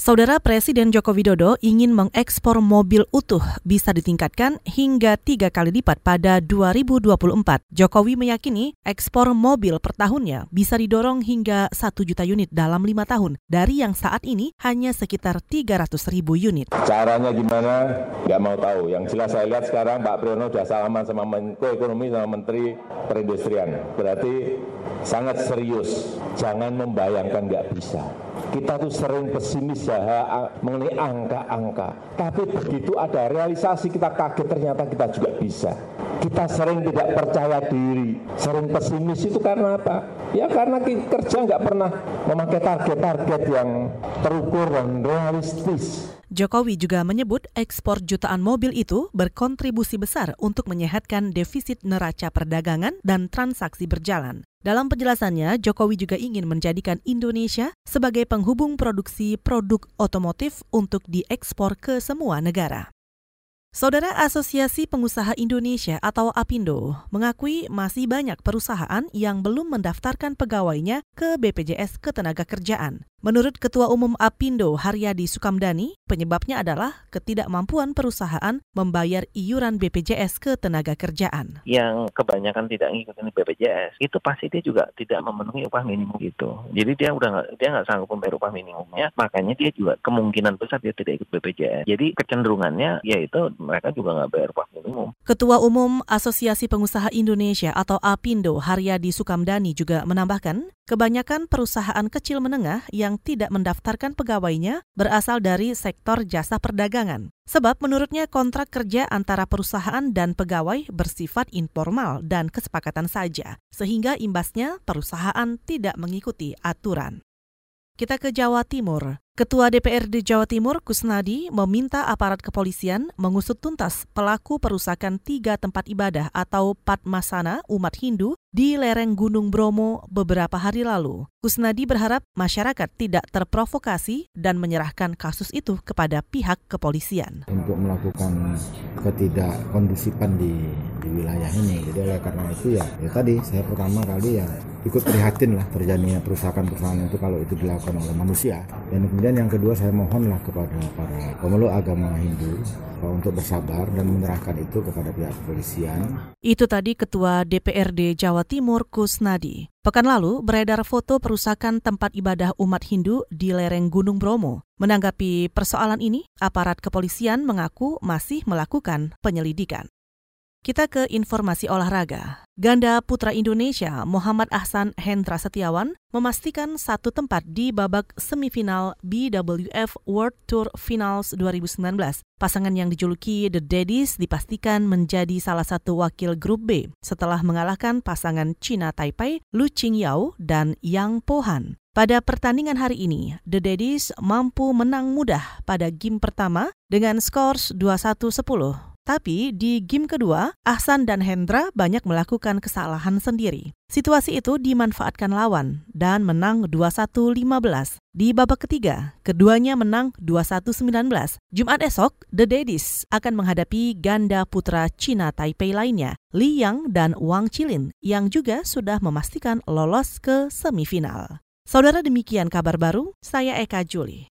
Saudara Presiden Joko Widodo ingin mengekspor mobil utuh bisa ditingkatkan hingga tiga kali lipat pada 2024. Jokowi meyakini ekspor mobil per tahunnya bisa didorong hingga 1 juta unit dalam lima tahun dari yang saat ini hanya sekitar 300 ribu unit. Caranya gimana? Nggak mau tahu. Yang jelas saya lihat sekarang Pak Priyono sudah salaman sama Menko Ekonomi sama Menteri Perindustrian. Berarti sangat serius. Jangan membayangkan nggak bisa. Kita tuh sering pesimis ya mengenai angka-angka. Tapi begitu ada realisasi kita kaget ternyata kita juga bisa. Kita sering tidak percaya diri, sering pesimis itu karena apa? Ya karena kerja nggak pernah memakai target-target yang terukur dan realistis. Jokowi juga menyebut ekspor jutaan mobil itu berkontribusi besar untuk menyehatkan defisit neraca perdagangan dan transaksi berjalan. Dalam penjelasannya, Jokowi juga ingin menjadikan Indonesia sebagai penghubung produksi produk otomotif untuk diekspor ke semua negara. Saudara Asosiasi Pengusaha Indonesia atau APindo mengakui masih banyak perusahaan yang belum mendaftarkan pegawainya ke BPJS Ketenagakerjaan. Menurut Ketua Umum Apindo Haryadi Sukamdani, penyebabnya adalah ketidakmampuan perusahaan membayar iuran BPJS ke tenaga kerjaan. Yang kebanyakan tidak ngikutin BPJS, itu pasti dia juga tidak memenuhi upah minimum itu. Jadi dia udah gak, dia nggak sanggup membayar upah minimumnya, makanya dia juga kemungkinan besar dia tidak ikut BPJS. Jadi kecenderungannya yaitu mereka juga nggak bayar upah minimum. Ketua Umum Asosiasi Pengusaha Indonesia atau Apindo Haryadi Sukamdani juga menambahkan, Kebanyakan perusahaan kecil menengah yang tidak mendaftarkan pegawainya berasal dari sektor jasa perdagangan. Sebab menurutnya kontrak kerja antara perusahaan dan pegawai bersifat informal dan kesepakatan saja, sehingga imbasnya perusahaan tidak mengikuti aturan. Kita ke Jawa Timur. Ketua DPRD Jawa Timur Kusnadi meminta aparat kepolisian mengusut tuntas pelaku perusakan tiga tempat ibadah atau Patmasana umat Hindu di lereng Gunung Bromo beberapa hari lalu. Kusnadi berharap masyarakat tidak terprovokasi dan menyerahkan kasus itu kepada pihak kepolisian. Untuk melakukan ketidakkondusipan di, wilayah ini. Jadi oleh karena itu ya, ya tadi saya pertama kali ya ikut prihatin lah terjadinya perusakan-perusakan itu kalau itu dilakukan oleh manusia. Dan Kemudian yang kedua saya mohonlah kepada para pemeluk agama Hindu untuk bersabar dan menyerahkan itu kepada pihak kepolisian. Itu tadi Ketua DPRD Jawa Timur Kusnadi. Pekan lalu beredar foto perusakan tempat ibadah umat Hindu di lereng Gunung Bromo. Menanggapi persoalan ini, aparat kepolisian mengaku masih melakukan penyelidikan. Kita ke informasi olahraga. Ganda putra Indonesia Muhammad Ahsan Hendra Setiawan memastikan satu tempat di babak semifinal BWF World Tour Finals 2019. Pasangan yang dijuluki The Daddies dipastikan menjadi salah satu wakil grup B setelah mengalahkan pasangan Cina Taipei Lu Qingyao dan Yang Pohan. Pada pertandingan hari ini, The Daddies mampu menang mudah pada game pertama dengan skors 21-10 tapi di game kedua, Ahsan dan Hendra banyak melakukan kesalahan sendiri. Situasi itu dimanfaatkan lawan dan menang 21-15. Di babak ketiga, keduanya menang 21-19. Jumat esok, The Daddies akan menghadapi ganda putra Cina Taipei lainnya, Li Yang dan Wang Chilin, yang juga sudah memastikan lolos ke semifinal. Saudara demikian kabar baru, saya Eka Juli.